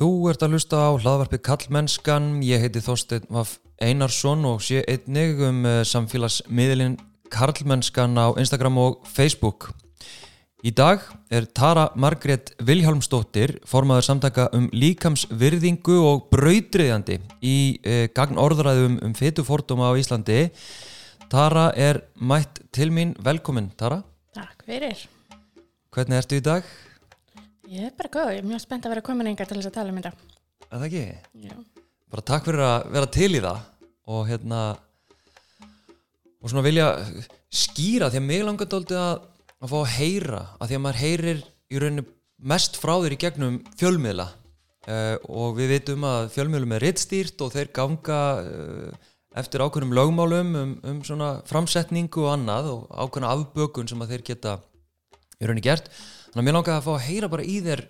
Þú ert að hlusta á hlaðvarpið Kallmennskan, ég heiti Þorstein Vaf Einarsson og sé einnig um uh, samfélagsmiðlinn Kallmennskan á Instagram og Facebook. Í dag er Tara Margrét Vilhjálmsdóttir formaður samtaka um líkamsvirðingu og brautriðjandi í uh, gagn orðræðum um fytuforduma á Íslandi. Tara er mætt til mín, velkomin Tara. Takk fyrir. Hvernig ertu í dag? Ég er bara góð, ég er mjög spennt að vera komin engar til þess að tala um þetta. Er það ekki? Já. Bara takk fyrir að vera til í það og hérna og svona vilja skýra því að mig langar dálítið að, að fá að heyra að því að maður heyrir í rauninu mest frá þér í gegnum fjölmiðla uh, og við vitum að fjölmiðlum er rittstýrt og þeir ganga uh, eftir ákveðnum lögmálum um, um svona framsetningu og annað og ákveðna afbökun sem að þeir geta í rauninni gert þannig að mér langar að fá að heyra bara í þér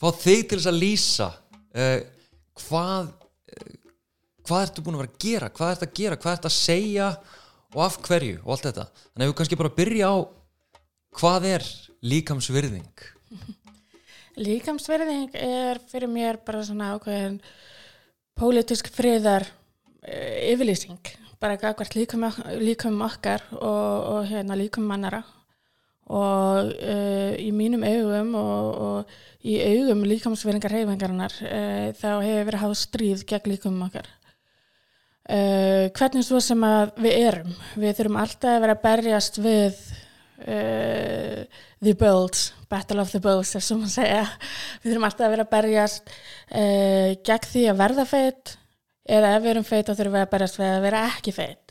fá þig til þess að lýsa uh, hvað uh, hvað ertu búin að vera að gera hvað ertu að gera, hvað ertu að segja og af hverju og allt þetta. Þannig að við kannski bara byrja á hvað er líkamsvirðing? Líkamsverðing er fyrir mér bara svona ákveðin pólitísk friðar uh, yfirlýsing, bara gagvart líkum, líkum okkar og, og hérna, líkum mannara og uh, í mínum augum og, og í augum líkamsverðingar reyfingarinnar uh, þá hefur verið háð stríð gegn líkum okkar. Uh, hvernig svo sem að við erum, við þurfum alltaf að vera að berjast við the bulls, battle of the bulls er sem að segja, við þurfum alltaf að vera að berjast gegn því að verða feitt eða ef við erum feitt þá þurfum við að berjast við að vera ekki feitt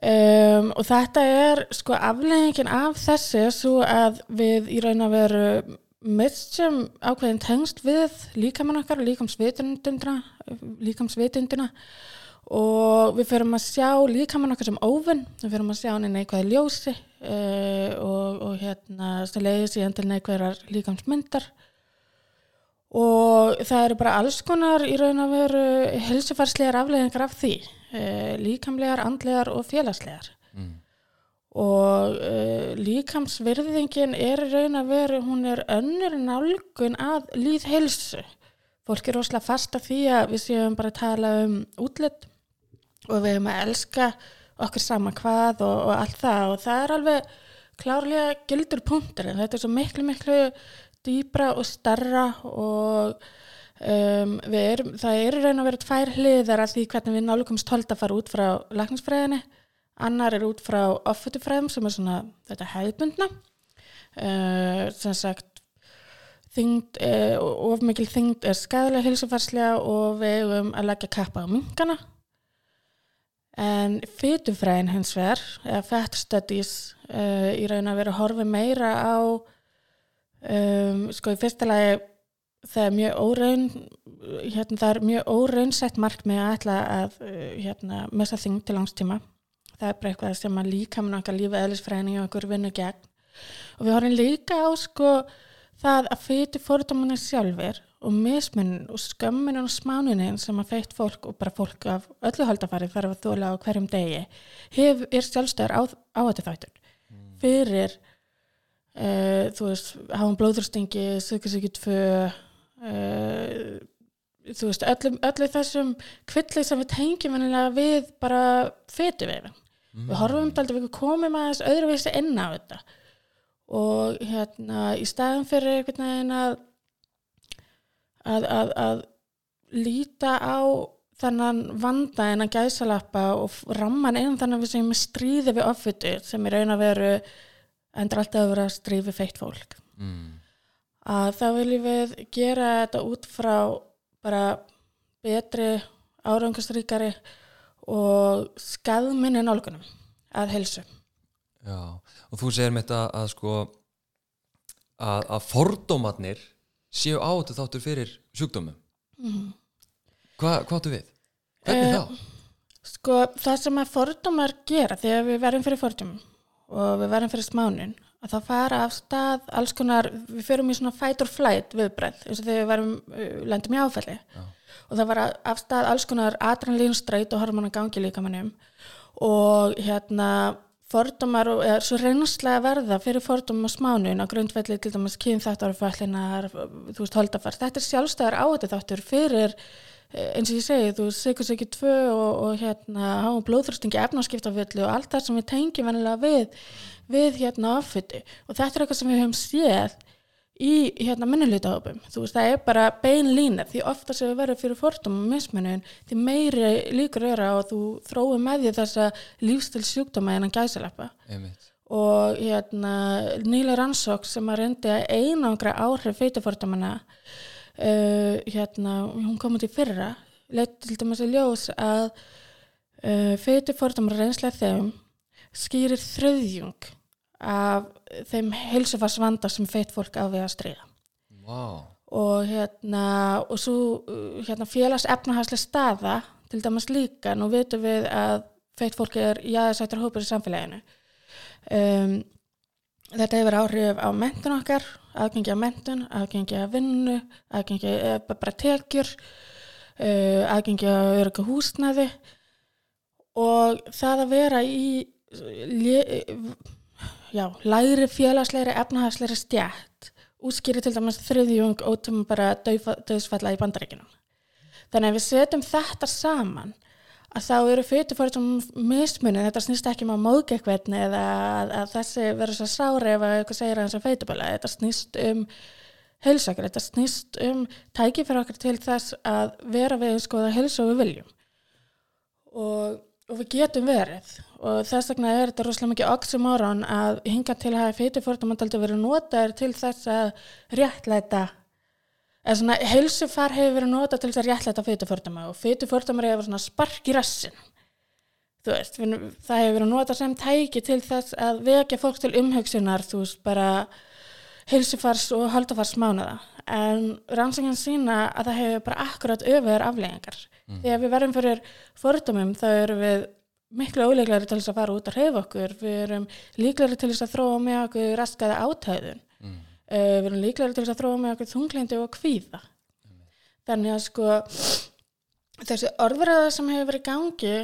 um, og þetta er sko afleggingin af þessu svo að við í raun að veru missum ákveðin tengst við líkamann okkar og líkamsvitunduna og við fyrir að sjá líkamann okkar sem óvinn, við fyrir að sjá hann í neikvæði ljósi uh, og, og hérna leiði síðan til neikvæðar líkamsmyndar. Og það eru bara alls konar í raun að veru helsufarslegar afleðingar af því uh, líkamlegar, andlegar og félagslegar. Mm. og uh, líkamsvirðingin er í raun að veru, hún er önnur nálgun að líð helsu fólk er rosalega fast af því að við séum bara að tala um útlitt og við höfum að elska okkur sama hvað og, og allt það. Og það er alveg klárlega gildur punktur en þetta er svo miklu miklu dýbra og starra og um, erum, það eru raun að vera tvær hliðar af því hvernig við nálgumst hold að fara út frá lakningsfræðinni annar er út frá offutufræðum sem er svona þetta hefðbundna. Uh, sem sagt þyngd, uh, of mikil þyngd er skæðilega hilsufarslega og við hefum að leggja kappa á minkana. En fytufræðin hins vegar eða studies uh, í raun að vera að horfa meira á um, sko í fyrsta lagi það er mjög óraun hérna það er mjög óraunsætt mark með að ætla að uh, hérna missa þyngd til langstíma það er bara eitthvað sem að líka með okkar lífið eðlisfræðinni og okkur vinnu gegn. Og við horfum líka á sko það að fytu fórdámanir sjálfur og mismunum og skömmunum og smánunin sem að feitt fólk og bara fólk af öllu haldafari þarf að þóla á hverjum degi hef, er sjálfstöður á, á þetta þáttur fyrir uh, þú veist, hafa blóðurstingi sökursöki tvö uh, þú veist, öllu, öllu þessum kvillið sem við tengjum við bara fetu við mm. við horfum um þetta, við komum aðeins öðruvísi inn á þetta og hérna í staðan fyrir einhvern veginn að að, að, að líta á þannan vanda en að gæsalappa og ramman einn þannig að við segjum stríði við offitu sem er raun að veru endur alltaf að vera strífi feitt fólk Mm. Að þá viljum við gera þetta út frá bara betri árangustríkari og skadminni nálgunum að helsu Já, og þú segir mér þetta að sko að, að fordómatnir séu áttu þáttur fyrir sjúkdómum mm. Hva, hvað áttu við? Hvernig Eh, þá? Sko það sem að fordómar gera þegar við verðum fyrir fordómum og við verðum fyrir smánin að það fara af stað alls konar, við förum í svona fight or flight viðbreyð eins og þegar við verðum uh, lendum í áfælli Já. og það var af stað alls konar adrenalínstreit og hormona gangi líka mannum og hérna fordómar og er svo reynslega að verða fyrir fordómum og smánun á grundvelli til dæmis kynþáttarfallinar, þú veist, holdafar. Þetta er sjálfstæðar áhættu þáttur fyrir eh, eins og ég segi, þú sigur sigur tvö og, og hérna blóðþröstingi efnaskiptaföllu og allt það sem við tengjum venilega við, við hérna affyttu og þetta er eitthvað sem við höfum séð í hérna minnulítahópum þú veist það er bara bein lína því ofta sem við verðum fyrir fordum og mismunum því meiri líkur eru að þú þróum með því þessa lífstil sjúkdóma en að gæsaleppa einmitt. Og hérna nýla rannsók sem að reyndi að einangra áhrif feitufordumana uh, hérna hún kom út í fyrra leitt til dæmis að ljós að uh, feitufordumar reynslega þeim skýrir þröðjung af þeim heilsufarsvanda sem feitt fólk á við að stríða. Vá, og hérna og svo hérna, félags efnahagslega staða til dæmis líka nú vitum við að feitt fólk er jáðarsættur hópur í samfélaginu. Um, þetta hefur áhrif á mentun okkar aðgengi að mentun, aðgengi að vinnu aðgengi að bara tekjur uh, aðgengi að örygga húsnæði. Og það að vera í já, lægri félagslegri efnahagslegri stjætt útskýri til dæmis þriðjung ótum bara döðsfalla í bandaríkinum. Þannig að við setjum þetta saman að þá eru fyrirfórið sem mismunið, þetta snýst ekki um að móðga eitthvað eða að, að þessi verður svo sári ef að eitthvað segir að er feituböla, þetta snýst um heilsakar, þetta snýst um tæki fyrir okkur til þess að vera við skoða heilsu og við viljum. Og, og við getum verið og þess vegna er þetta rosalega mikið oxymoron að hinga til að feitufórtumandaldi verið notaður til þess að réttlæta eða svona heilsufar hefur verið notað til þess að réttlæta feitufórtuma og feitufórtumar hefur svona spark í rassin þú veist, það hefur verið notað sem tæki til þess að vekja fólk til umhugsunar, þú veist, bara heilsufars og haldafars mánuða en rannsóknin sína að það hefur bara akkurat öfur afleggingar þegar við verðum fyrir fórtumum þá erum við miklu óleiklegri til þess að fara út að reyfa okkur. Við erum líklegri til þess að þróa með okkur raskaða átæðun mm. uh, við erum líklegri til þess að þróa með okkur þunglindi og kvíða. Þannig að sko þessi orðverða sem hefur verið gangi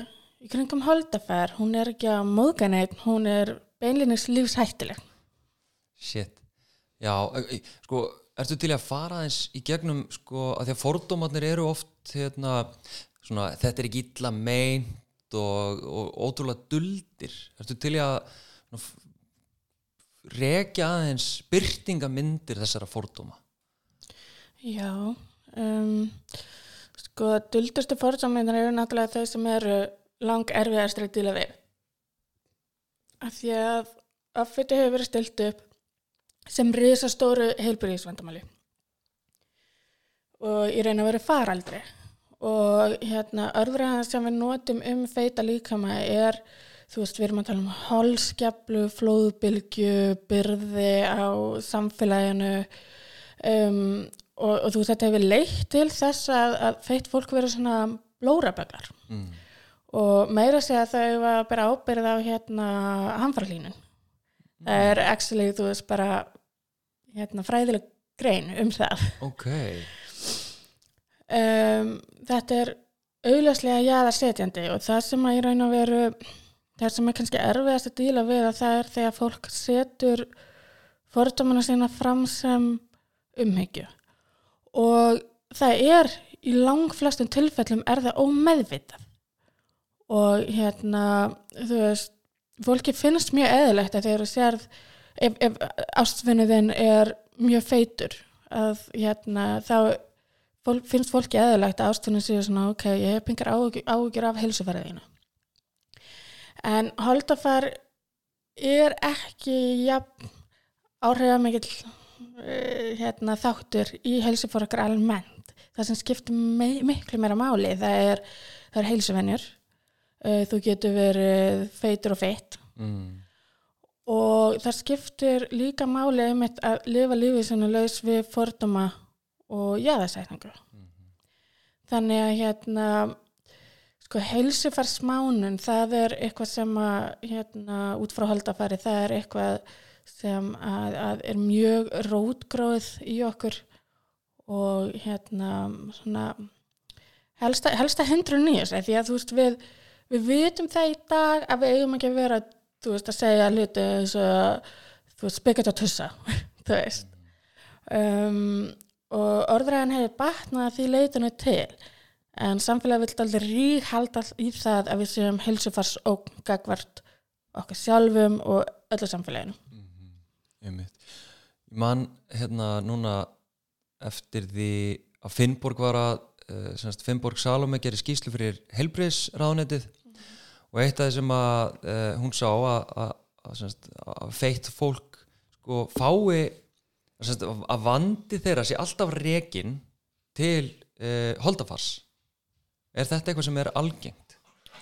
í kringum holdafær hún er ekki að móðga neitt hún er beinlinnins lífshættileg. Shit. Já, e- e- sko, ertu til að fara eins í gegnum, sko, að því að fordómarnir eru oft, hérna, svona, þetta er ekki illa meint og, og ótrúlega duldir. Ertu til að f- rekja aðeins byrtingamyndir þessara fordóma? Já, um, sko, duldustu fórsámiðnar eru náttúrulega þau sem eru lang erfiðast að díla við. Af því að affiti hefur verið stilt upp sem risastóru heilbyrðisvandamáli og í raun að vera faraldri og hérna örfræðan sem við notum um feita líkama er þú veist, við erum að tala um holskjaplu, flóðbylgju, byrði á samfélaginu um, og, og þú veist, þetta hefur leitt til þess að, að feitt fólk verður svona blóraböggar. Mm. og meira segja að þau var að bera ábyrð á hérna hamfarlínun það er actually, þú veist, bara hérna fræðileg grein um það. Ok, um, þetta er auðlæslega jaðarsetjandi og það sem að í raun og veru það sem er kannski erfiðast að díla við að það er þegar fólk setur fordómana sína fram sem umhyggju. Og það er í langflestum tilfellum er það ómeðvitað. Og hérna þú veist, fólki finnst mjög eðilegt að þegar þú sérð ef, ef ástfinniðin er mjög feitur að hérna þá fólk, finnst fólki eðilegt að ástfinnin séu svona ok, ég hef pingar áhugjur af heilsufæriðina en holdafar er ekki jafn áhrifa mikill uh, hérna, þáttur í heilsufar okkar almennt. Það sem skiptir miklu meira máli það er, er heilsuvenjur. Uh, þú getur verið feitur og feitt. Mm. og það skiptir líka máli einmitt að lifa lífið sinni laus við fordóma og jáðarsætningu þannig að hérna sko heilsufarsmánun það er eitthvað sem að hérna út frá holdafæri það er eitthvað sem að, að er mjög rótgróð í okkur og hérna svona helsta, helsta hindrun í þessu því að þú veist við við vitum það í dag að við eigum ekki að vera þú veist, að segja hluti eins og, þú veist, spekja þetta tussa, þú veist. Um, og orðræðan hefur batnað því leitinu til, en samfélagi vilt aldrei rík halda í það að við séum hilsufars og gagvart okkar sjálfum og öllu samfélaginu. Einmitt. Ég man hérna núna eftir því að Finnborg var að uh, Finnborg Salome gerir skýslu fyrir helbriðsráðnetið og eitt af því sem að uh, hún sá að, að, að, að feitt fólk sko fái að, að vandi þeirra sé alltaf rekin til uh, holdafars er þetta eitthvað sem er algengt?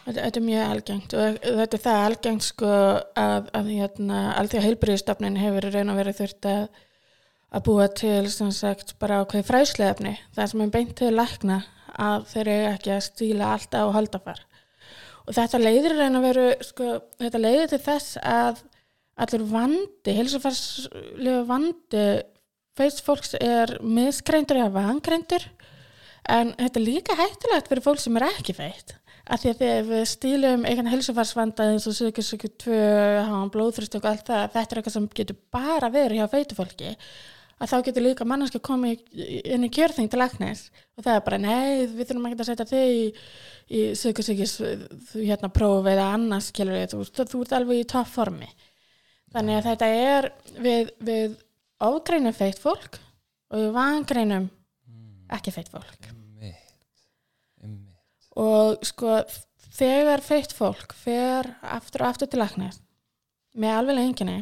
Þetta, er mjög algengt og þetta er það algengt sko að, að hérna, allþjóða heilbyrðistofnin hefur raun og verið þurft að, að búa til sem sagt bara ákveði fræðsleifni það sem er beint til lækna að þeir eru ekki að stíla alltaf á holdafar og þetta leiðir raun og veru sko, þetta leiðir til þess að allur vandi, heilsufarslega vandi feist fólks er miskreindur eða vankreindur en þetta er líka hættulegt fyrir fólk sem er ekki feitt að því að þegar við stílum einhvern helsufarsvanda eins og sögur tvö, hafa blóðþrist og allt það, þetta er eitthvað sem getur bara verið hjá feitu fólki að þá getur líka mannarski komið inn í kjörþing til læknis og það er bara nei, við þurfum ekki að setja þig í, í sögur hérna próf eða annars skilur við, þú, þú ert alveg í topp formi þannig að þetta er við, við ágreinum feitt fólk og við vangreinum ekki feitt fólk. Og sko þegar feitt fólk fer aftur og aftur til læknis með alveg lenginni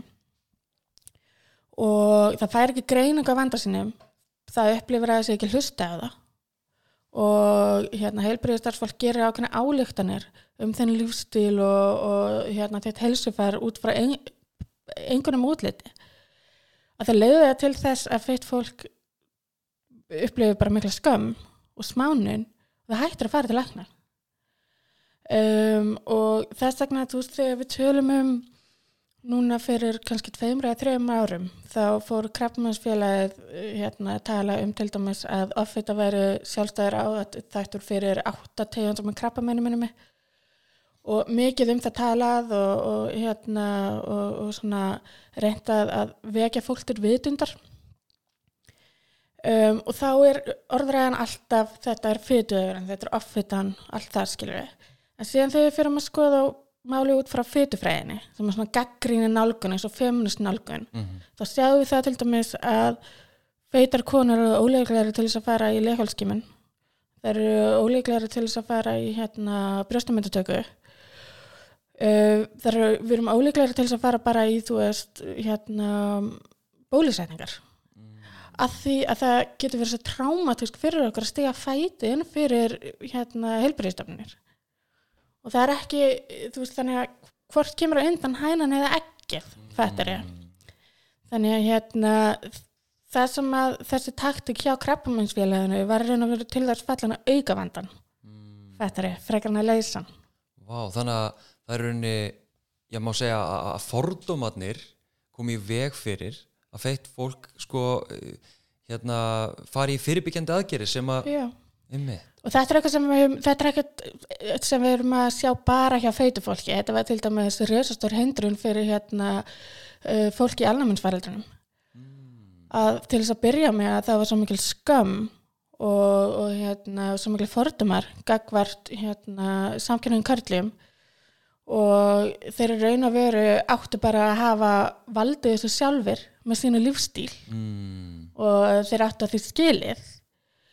og það fær ekki greining á vanda sinum það upplifir að sé ekki hlusta á það. Og hérna heilbriðistarfsfólk gerir ákveðna álíktanir um þenni lífstíl og, og hérna þetta helsufær út frá einhvernum útliti. Að það leiði það til þess að feitt fólk upplifir bara mikla skömm og smánun og það hættir að fara til læknar. Um, og þess vegna þú veist þegar við tölum um núna fyrir kannski tveimur eða þreim árum þá fór krabbmannsfélagið hérna að tala um til dæmis að offita væri sjálfstæðir á þættur fyrir 8 tegundum með krabbamennu minni og mikið um það talað og, og hérna og, og svona reyndað að vekja fólk til vitundar. Um, og þá er orðræðan alltaf þetta er fytuður þetta er offitan, allt það skilur við en síðan þegar við fyrir að skoða máli út frá fytufræðinni sem er svona gaggríni nálgun eins og feminist nálgun þá sjáum við það til dæmis að feitar konur eru óleiklegri til þess að fara í leikhalskimun það eru óleiklegri til þess að fara í hérna brjóstamöndutöku uh, það eru við erum óleiklegri til þess að fara bara í þú veist hérna bólusetningar að því að það getur verið svo trámatísk fyrir okkur að stiga fætin fyrir hérna heilbyrðistofnir og það er ekki, þú veist, þannig að hvort kemur á undan hænan eða ekkið þetta er þannig að hérna það sem að þessi taktik hjá krabbamennsfélaginu var raun og veru til þess fallan að auka vandan þetta er frekarna leysan Vá, þannig að það er raunni ég má segja að fordómatnir komi í veg fyrir að feitt fólk sko eh, hérna fari í fyrirbyggjandi aðgeri sem að og þetta er eitthvað sem við, þetta er eitthvað sem við erum að sjá bara hjá feitu fólki. Þetta var til dæmis rösastór hindrun fyrir hérna uh, fólki í alnæminsfæreldrunum að til þess að byrja með að það var svo mikil skömm og, og hérna svo mikil fordumar gagvart hérna samkynning körljum og þeir eru raun að veru áttu bara að hafa valdið þessu sjálfur með sínu lífstíl mm, og þeir áttu að því skilið.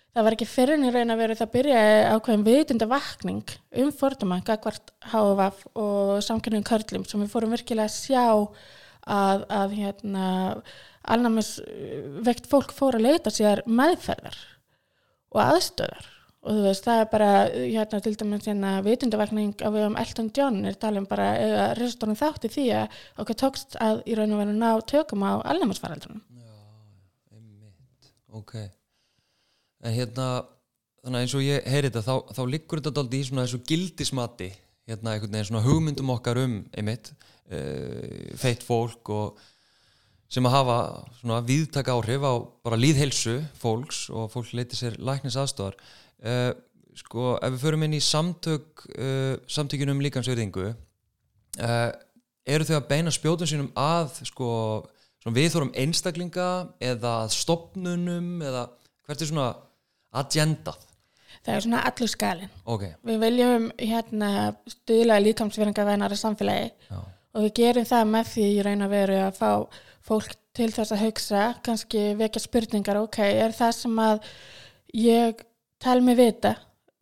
Það var ekki fyrir en í raun að veru það byrjaði ákveðin vitunda vakning um forduma gagvart HVF og samkynning körlum sem við fórum virkilega að sjá að, að hérna alnæmis vekt fólk fór að leita sér meðferðar og aðstöðar. Og þú veist það er bara hérna til dæmis hérna vitundavakning á við um Elton John er talum bara eða restorinn þátti því að okkur tókst að í raun og veru ná tökum á alnæmisfaraldrunum einmitt. Ok. En hérna þannig að eins og ég heyri þetta þá, þá liggur þetta dálítið í svona þessu gildismati hérna einhvern veginn svona hugmyndum okkar um einmitt uh, feitt fólk og sem að hafa svona víðtaka áhrif á bara líðhelsu fólks og fólk leiti sér læknis aðstofar uh, sko ef við förum inn í samtök uh, samtökjunum líkansverðingu uh, eru þau að beina spjótum sínum að sko, svona við þórum einstaklinga eða stopnunum eða hvert er svona agendað? Það er svona allur skalin ok, við viljum hérna stuðla líkamsveringavænar samfélagi. Já, og við gerum það með því í raun að veru að fá fólk til þess að hugsa kannski vekja spurningar ok, er það sem að ég tel mig vita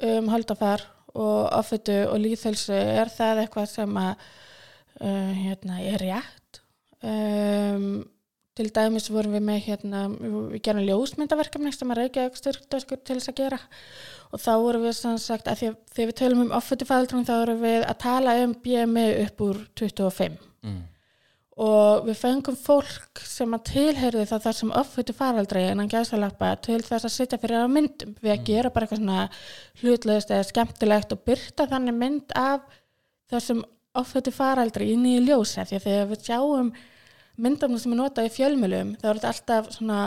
um holdafar og offitu og líðhelsu, er það eitthvað sem að uh, hérna, er rétt? Um, til dæmis vorum við með hérna, við gerum ljósmyndaverkefni sem að reykja styrktaskur til þess að gera. Og þá vorum við sann sagt að því að þegar við tölum um offitu fældrung þá vorum við að tala um BMI upp úr 25 mm, og við fengum fólk sem að tilherði það þar sem offutu faraldri innan gæsalappa til þess að sitja fyrir á myndum. Við að gera bara eitthvað svona hlutlegist eða skemmtilegt og byrta þannig mynd af þessum offutu faraldri inn í ljósa því að þegar við sjáum myndum sem er notað í fjölmjölum þá er þetta alltaf svona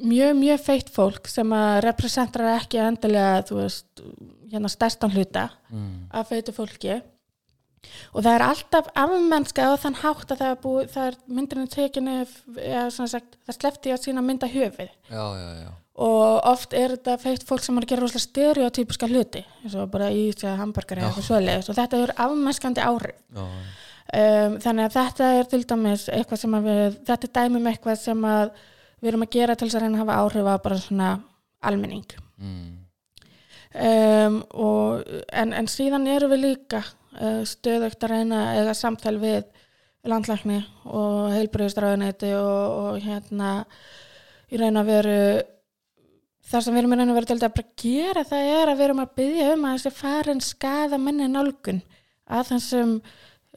mjög, mjög feitt fólk sem að representar ekki endilega þú veist, hérna stærstan hluta mm, af feitu fólki. Og það er alltaf afmennska á þann hátt að það er, búið, það er myndinu tekinu eða svona sagt, það slefti á sína mynda höfið já, já, já. Og oft er þetta feitt fólk sem er að gera rosalega stereotypiska hluti eins og bara í því að hamburgari eða eitthvað svoleiðis og þetta er afmennskandi já, um, þannig að þetta er til dæmis eitthvað sem að við, þetta er dæmum eitthvað sem að við erum að gera til þess að reyna að hafa áhrif á bara svona almenning. Mm, um, og, en, en síðan eru við líka uh, stöðugt að reyna að eiga samtal við landlækni og heilbriðistráðuneti og, og hérna í raun að veru það sem við erum í raun að vera til að bara gera það er að við erum að byggja um að þessi farin skada menni nálgun að þessum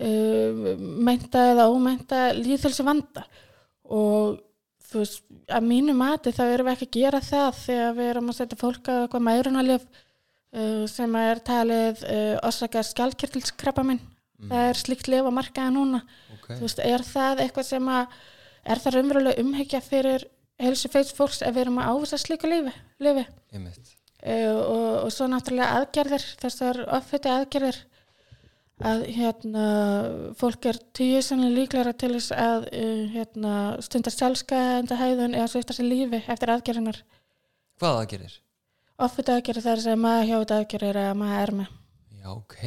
uh, meinta eða ómeinta líðhelsi vanda. Og þú veist, að mínu mati þá erum við ekki að gera það þegar við erum að setja fólk að eitthvað mærunaljöf uh, sem er talið uh, orsaka skjálkirtilskrabba minn það er slíkt lif á markaða núna. Ok. Þú veist, er það eitthvað sem að er það raunverulega umhyggja fyrir helsu feits fólks ef við erum að ávisa slíku lifi, lifi. Uh, og, og svo náttúrulega aðgerðir þessar offiti aðgerðir að hérna fólk er tíu sannlega líklara til þess að uh, hérna, stundar sjálfskaðandi hæðun eða svifta sér lífi eftir aðgerðinar hvað það gerir? offiti aðgerðir þar sem maður hjátt aðgerðir eða maður er með já, ok.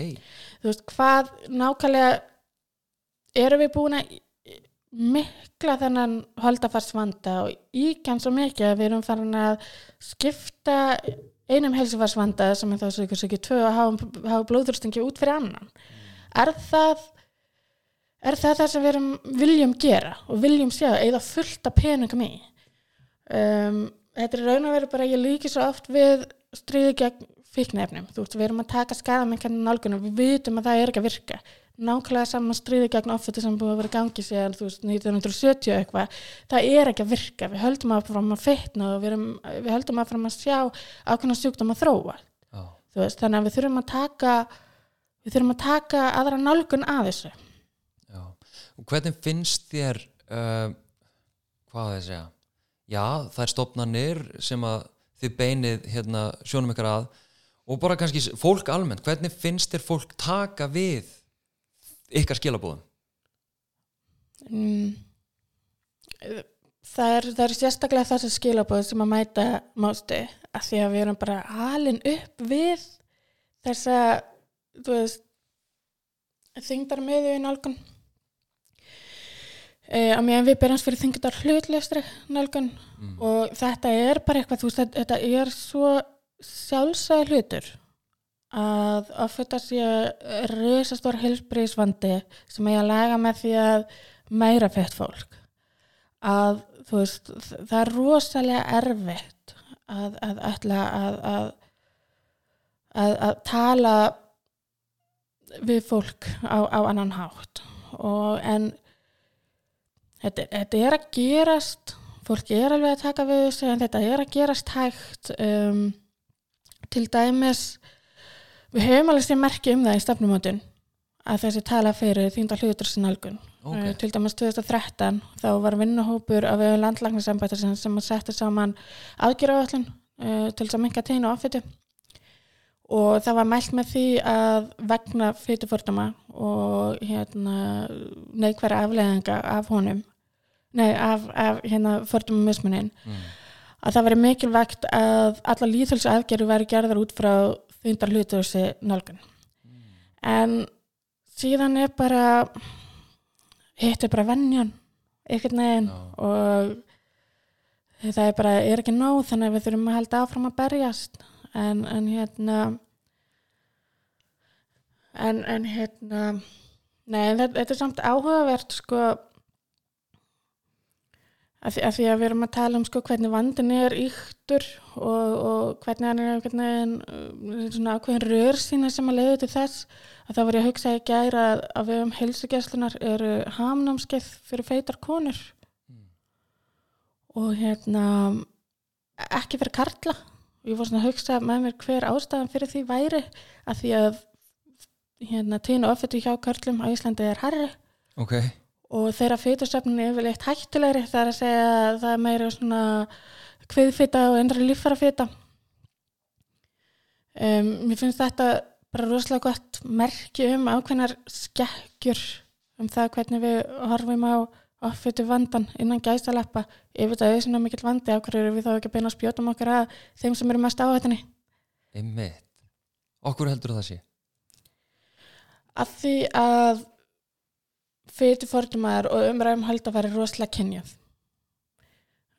Þú veist, hvað nákvæmlega erum við búin að mikla þennan holdafarsvanda og íkjan svo mikið að við erum farin að skipta einum helsufarsvanda sem er þá svo ykkur tvö að hafa, hafa blóðurstingi út fyrir annan er það er það það sem við erum, viljum gera og viljum sjá, eða fullt af peningum í? Um, þetta er raun að vera bara, ég líki svo oft við stríði gegn fíknefnum þú veist, við erum að taka skadamennkandi nálgunum við vitum að það er ekki að virka. Nákvæmlega saman stríði gegn offiti sem búið að vera gangi síðan þú veist 1970 eitthvað það er ekki að virka, við höldum að fram að feitna og við, erum, við höldum að fram að sjá ákveðna sjúkdóm að þróa já, þú veist, þannig að við þurfum að taka við þurfum að taka aðra nálgun að þessu. Já. Og hvernig finnst þér uh, hvað það segja? Já, það er stopnarnir sem að þið beinið hérna sjónum ykkur að og bara kannski fólk almennt hvernig finnst þér fólk taka við ykkar skilabúðum mm. það, er, það er sérstaklega þessi skilabóð sem að mæta mástu að því að við erum bara alin upp við þessa þú veist þingdar með í nálgun. E, að meðan við berjast fyrir þingdar hlutlestri nálgun. Mm. og þetta er bara eitthvað þú veist, þetta- er svo sjálfsæði hlutur að offita sé risastór hilsbrísvandi sem er að laga með því að meira fett fólk. Að þú veist það er rosalega erfitt að, að, að, að, að tala við fólk á, á annan hátt. Og en þetta, þetta er að gerast fólk er alveg að taka við þessu en þetta er að gerast hægt um, til dæmis við höfum alveg sem merki um það í stefnumótun að þessi tala fyrir þýnda hlutur sem nálgun. Ok. Eh, til dæmis 2013 þá var vinnuhópur af landlæknisembættar sem að setja saman aðgerðaáallun uh, til þess að minka tegna offitu og það var mælt með því að vegna fytufordama og hérna neikværa afleðinga af honum nei, af, af hérna fordama mismunin mm. að það veri mikilvægt að alla líðhulsu aðgerðu væri gerðar út frá þundar hlutuðusi nálgun en síðan er bara hitt er bara vennjan einhvern veginn Já. og það er bara, er ekki nóg þannig að við þurfum að halda áfram að berjast en, en hérna en, en hérna nei, þetta, þetta er samt áhugavert sko að því, að því að við erum að tala um sko hvernig vandin er yktur og, og hvernig hann er hvernig, uh, svona ákveðin rör sína sem að leiða til þess að það var ég að hugsa í gæra að, að við um heilsugjæslunar eru hamnámskeið fyrir feitar konur. Og hérna ekki fyrir karla og ég var svona að hugsa með mér hver ástæðan fyrir því væri að því að hérna tíðin og offetu hjá körlum á Íslandi er herri ok, og þeirra fytusöfnin er yfirleitt hættulegri það er að segja að það er meira svona kviðfita og endra líffarafita um, mér finnst þetta bara rosalega gott merki um ákveðnar skekkjur um það hvernig við horfum á offetu vandan innan gæsaleppa ef þetta er svona mikill vandi á hverju við þá ekki að beina spjótum okkar að þeim sem eru mest áhættinni einmitt. Okkur heldur það sé. Að því að fyrir fordumar og umræðum hald að vera rosalega kynjað.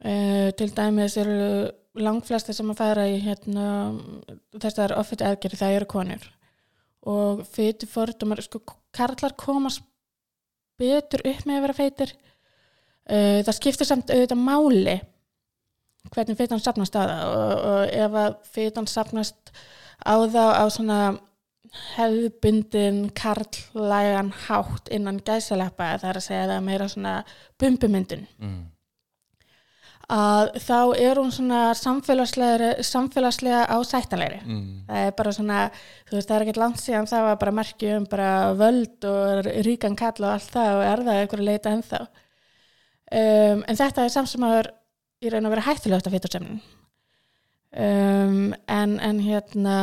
Uh, til dæmis eru langflesta sem að fara í hérna, þessar offiti aðgerði það eru konur. Og fyrir fordumar sko, karlar komast betur upp með að vera feitir uh, það skiptir samt auðvitað máli hvernig fitan sapnast á það og, og ef að fitan sapnast á það á svona hefðbundin karlægan hátt innan gæsaleppa það er að segja það er meira svona bumbumyndun mm. að þá er hún svona samfélagslega, samfélagslega ásættalegri Mm. það er bara svona, þú veist það er ekkert langt síðan það var bara merki um bara völd og ríkan kall og allt það og er það eitthvað að leita ennþá um, en þetta er að í raun að vera hættulegt af fytursemnin um, en, en hérna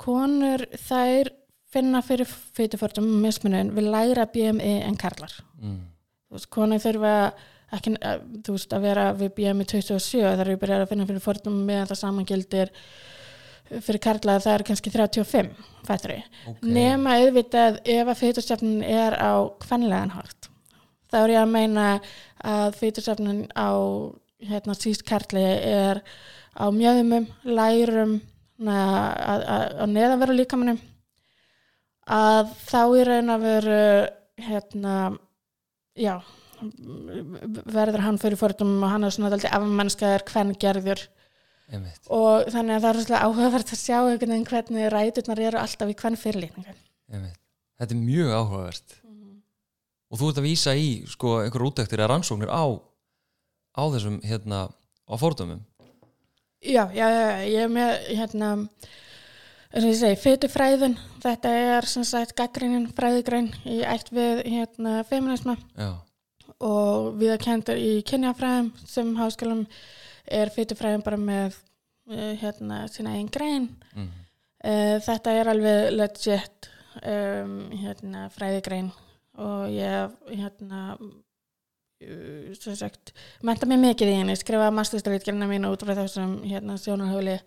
konur þær finna fyrir fyturförtum mismunin við læra BMI en karlar. Mm. veist, konur þurfa ekki, að, þú veist, að vera við BMI 27 þar eru byrjað að finna fyrir fordum meðan það samangildir fyrir karla það er kannski 35 fættri, ok, nema auðvitað ef að fytursefnin er á kvenlegan hátt þá er ég að meina að fytursefnin á hérna síst karli er á mjöðumum, lærum að neðanveru líkamannum að þá í raun að veru hérna já verður hann fyrir fordum og hann er svona alltaf afmennskaður hvern gerður einmitt. Og þannig að það er rosalega áhugavert að sjá hvernig ræturnar eru alltaf í hvern fyrirlíkningu. Þetta er mjög áhugavert og þú ert að vísa í sko, einhver útæktir eða rannsóknir á á þessum hérna á fordumum Já, já, ég er með hérna eins og ég segi, fytufræðin þetta er sem sagt gaggrínin fræðigrein í ætt við hérna feminisma já, og við að kendur í kynjafræðum sem háskólum er fytufræðin bara með eh, hérna sína einn grein. Mm. Uh, þetta er alveg legit um, hérna, fræðigrein og ég hef hérna uh, sem sagt menta mig mikið í henni, skrifa masterstyrritgerina mína út frá þessum hérna, sjónarhóli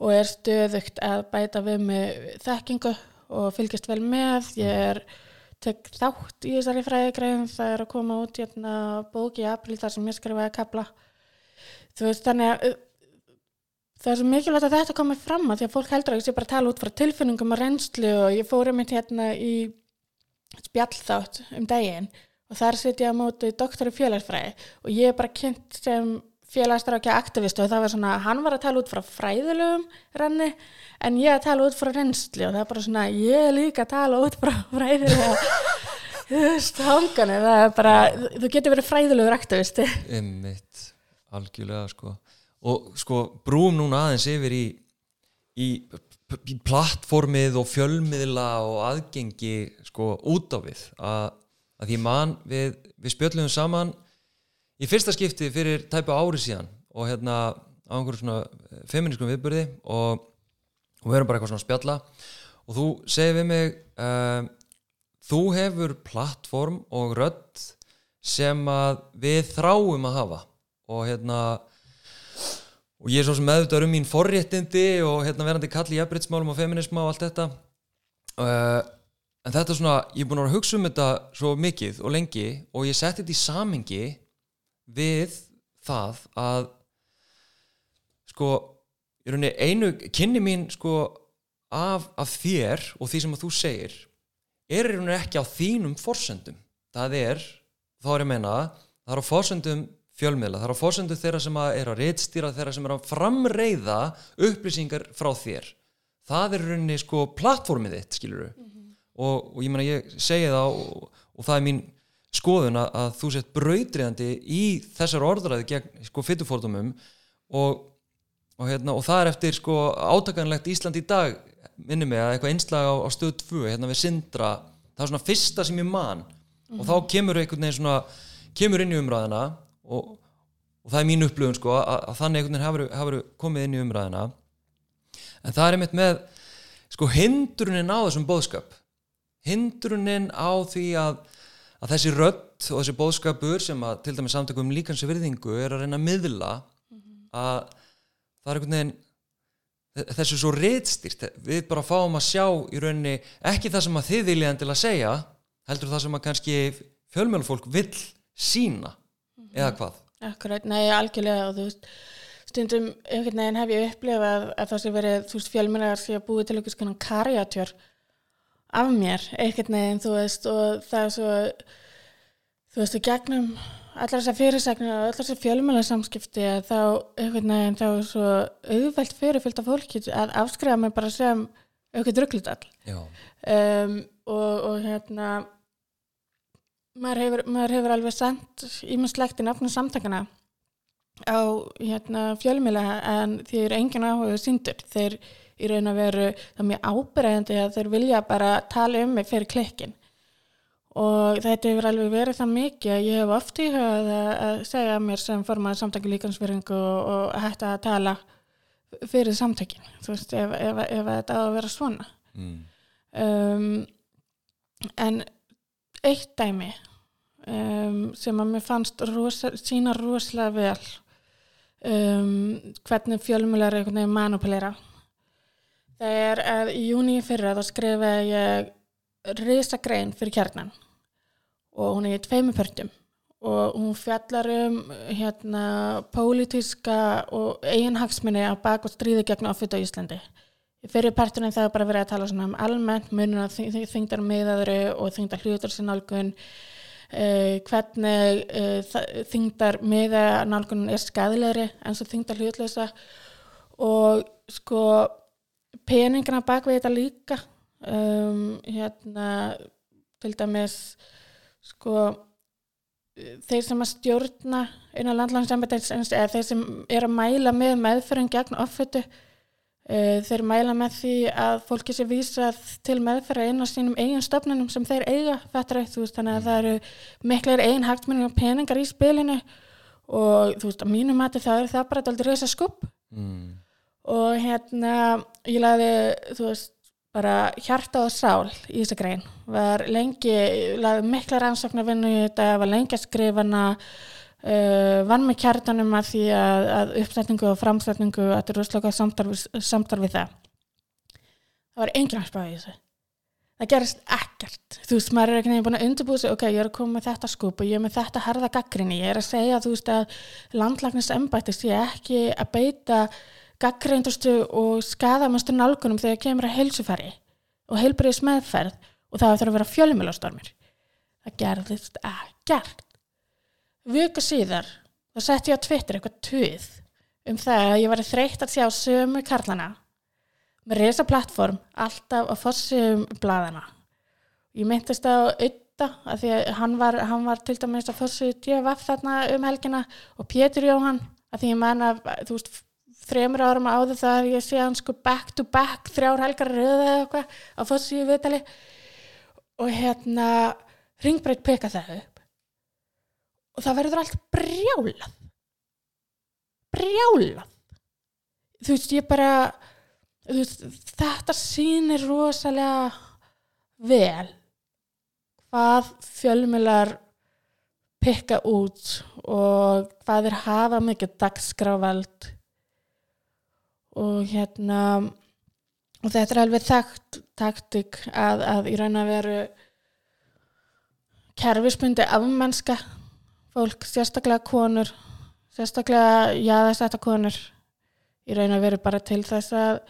og er stöðugt að bæta við mig þekkingu og fylgjast vel með. Ég er tek þátt í þessari fræðigrein það er að koma út hérna, bók í april þar sem ég skrifaði kapla þú veist þannig að uh, það er svo mikilvægt að þetta komi fram að því að fólk heldur að ég sé bara að tala út frá tilfinningum og reynslu og ég fór einmitt hérna í spjallþátt um daginn og þar setja ég á móti doktor í félagsfræði og ég er bara kynnt sem félagsstrákja aktivist og það var svona, hann var að tala út frá fræðilegum renni en ég að tala út frá reynslu og það er bara svona, ég líka að tala út frá fræðilega hanganu, það er bara þú getur verið fræðilegur aktivisti einmitt algjörlega sko. Og sko brúum núna aðeins yfir í, í plattformið og fjölmiðla og aðgengi sko út á við. Að, að því mann við, við spjöllum saman í fyrsta skipti fyrir tæpa ári síðan og hérna á einhverjum svona feminískum viðbyrði og og við erum bara eitthvað svona spjalla. Og þú segir við mig uh, þú hefur plattform og rödd sem að við þráum að hafa. Og hérna og ég er svo sem meðvitað um mín forréttindi og hérna verandi kall í jafnbreytsmálum og feminisma og allt þetta. Uh, en þetta er svona, ég er búin að hugsa um þetta svo mikið og lengi og ég setti þetta í samingi við það að sko í rauninni einu kynni mín sko af, af þér og því sem að þú segir er í rauninni ekki á þínum forsendum. Það er, þá er ég að meina það er á forsendum fjölmiðla. Það er á forsendum þeirra sem er að reitstýra þeirra sem er að framreiða upplýsingar frá þér. Það er rauninni sko plattformið þitt skiluru og, og ég meina ég segi það og, og það er mín skoðun að, að þú sett brautriðandi í þessar orðræði gegn sko fytufórtumum og, og, hérna, og það er eftir sko átakanlegt Ísland í dag minni mig að eitthvað einslag á, á stöð 2 hérna við Sindra, það er svona fyrsta sem ég man. Og þá kemur einhvern veginn svona, kemur inn í umræðina og, og það er mín upplöfun sko að, að þannig einhvern veginn hafur, hafur komið inn í umræðina en það er einmitt með sko hindrunin á þessum bóðskap hindrunin á því að, að þessi rödd og þessi bóðskapur sem að til dæmis samtökum líkansi virðingu er að reyna að miðla að það er einhvern veginn þessu svo reitstýrt við bara fáum að sjá í rauninni ekki það sem að þið vilja til að segja heldur það sem að kannski fjölmjölufólk vill sína eða hvað? Akkurat, nei, algjörlega og þú veist, stundum einhvern veginn hef ég upplifað að það sé verið, þú veist, fjölmjölar sé að búið til einhvers konar karjatjör af mér, einhvern veginn, þú veist, og það er svo, þú veist, í gegnum allar þessar fyrirsagnir og allar þessar fjölmjölar samskipti að þá, einhvern veginn, þá er svo auðvelt fyrirfyllt af fólki að afskrifa mig bara sem auðvitað drugglutall Já, um, og, og hérna maður hefur, maður hefur alveg sendt ímestlegt í nafnum samtakana á hérna, fjölmjöla en er engin áhuga síndur þeir í raun að veru það mjög ábyrðandi að þeir vilja bara tala um mig fyrir klikkin og þetta hefur alveg verið það mikið að ég hef oft íhugað að, að segja mér sem formaður samtaki líkansverðingu og, og hætta að tala fyrir samtökin þú veist ef, ef, ef, ef þetta á að vera svona. Mm. um, en eitt dæmi um, sem að mér fannst rosa, sína rosalega vel um, hvernig fjölmjölar einhvern veginn manupulera það er að í júni í fyrra þá skrifaði ég risagrein fyrir kjarnan og hún er í tveimu pörtum og hún fjallar um hérna pólitíska og eiginhagsminni á bak og stríði gegn offit á Íslandi. í fyrir partunum það er bara verið að tala svona um almennt mununa þingdar miðaðri og þingdar hlutur sem nálgun uh, hvernig uh, þingdar miða nálgun er skadilegri eins og þingdar hlutlösa og sko peningina bak við þetta líka um, hérna til dæmis sko þeir sem að stjórna inn á landlagsembættis eða þeir sem er að mæla með meðferðin gegn offötu uh, þeir mæla með því að fólki sé vísað til meðferða inn á sínum eigin stofnunum sem þeir eiga þetta þú veist þannig að það eru miklar eigin hægtmenning og peningar í spilinu og þú veist að mínu mati það er það bara aldrei reysa skupp Mm. og hérna ég laði þú veist bara hjarta og sál í þessa grein. Var lengi, laði mikla rannsóknarvinnu í þetta, var lengi að skrifa hana uh, vann með kjartanum að því að, að uppsetningu og framsetningu að þetta er rosalega samtarf, samtarf við það. Það var enginn að spáði þessu. Það gerist ekkert. Þú veist, maður er ekki nefnir búin að undirbúið sig. Ok, ég er að koma með þetta skúp og ég er með þetta harða gaggrinni, ég er að segja þú veist að landlagnis embætti sé ekki að beita gaggreindustu og skadamustu nálgunum þegar kemur að heilsufæri og heilbriðis meðferð og það þarf að vera fjölumilástormir það gerðist ekkert vöku síðar þá sett ég á Twitter eitthvað tuð um það að ég var þreytt að sjá sömu karlana með resa plattform alltaf á fossum bladana ég myndist á Utta að því að hann var, hann var til dæmis að fossu djöfaf þarna um helgina og Pétur Jóhann að því ég menna þú veist þremur árum áður það að ég sé hann sko back to back þrjár helgar röða eða eitthvað á fossu viðtali og hérna ringbreyt peka það upp og það verður allt brjálað. Brjálað. Þú veist ég bara veist, þetta sýnir rosalega vel hvað fjölmiðlar pikka út og hvað þeir hafa mikið dagskráfald og hérna og þetta er alveg þekkt taktik að, að í raun að veru kerfisbundi afmennska fólk, sérstaklega konur sérstaklega jáðastætta konur í raun að veru bara til þess að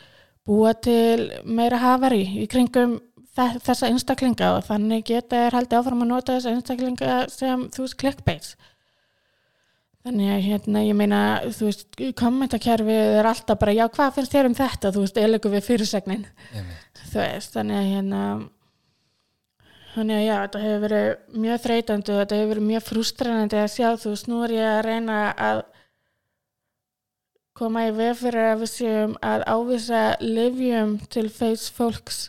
búa til meira hafari í kringum þe- þessa einstaklinga og þannig geta er haldið áfram að nota þessa einstaklinga sem þú veist clickbaits. Þannig að hérna ég meina þú veist kommentakerfið er alltaf bara já hvað finnst þér um þetta? Þú veist eilegu við fyrirsegnin þú veist þannig að hérna þannig að já þetta hefur verið mjög þreytandi og þetta hefur verið mjög frústranandi að sjá þú er ég að reyna að koma í veg fyrir að við séum að ávisa livjum til feits fólks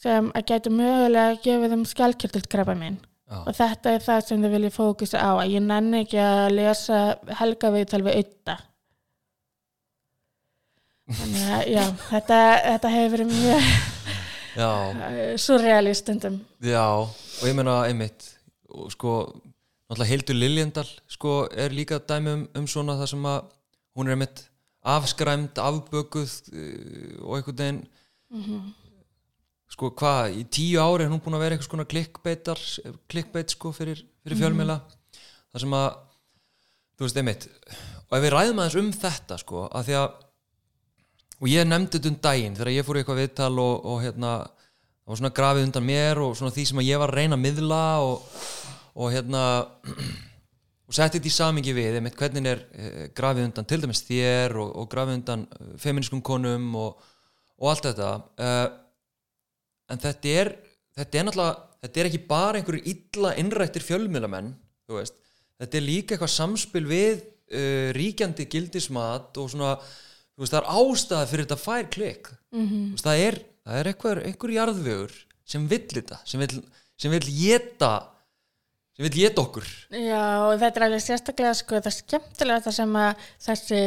sem að gætu mögulega gefið þeim skjálkjörtilt krabba minn Já, og þetta er það sem þau vilja fókusa á að ég nenni ekki að lesa helga viðtal við auða þannig að já þetta, þetta hefur verið mjög já, uh, surrealist stundum. Já, og ég meina einmitt, og sko náttúrulega Hildur Liljendal sko er líka dæmi um, um svona það sem að hún er einmitt afskræmd, afbökuð uh, og einhvern veginn sko hvað, í tíu ári er hún búin að vera eitthvað svona klikkbeitar klikkbeit sko fyrir, fyrir fjölmjöla það sem að þú veist einmitt, og ef við ræðum aðeins um þetta sko, að því að og ég nefndi þetta um daginn þegar ég fór í eitthvað viðtal og, og hérna það var svona grafið undan mér og svona því sem ég var að reyna að miðla og, og hérna og setti þetta í samingi við einmitt, hvernig er eh, grafið undan til dæmis þér og, og grafið undan eh, feminískum konum og, og allt þetta. Uh, en þetta er þetta er náttúrulega, þetta er ekki bara einhverjur illa innrættir veist, þetta er líka eitthvað samspil við uh, ríkjandi gildismat og svona, veist, það er ástæða fyrir þetta fær klikk Mhm. veist, það er, það er einhver, einhver jarðvegur sem vill þetta, sem vill sem vill geta sem vill geta okkur Já, og þetta er alveg sérstaklega sko, það er skemmtilega það sem að þessi,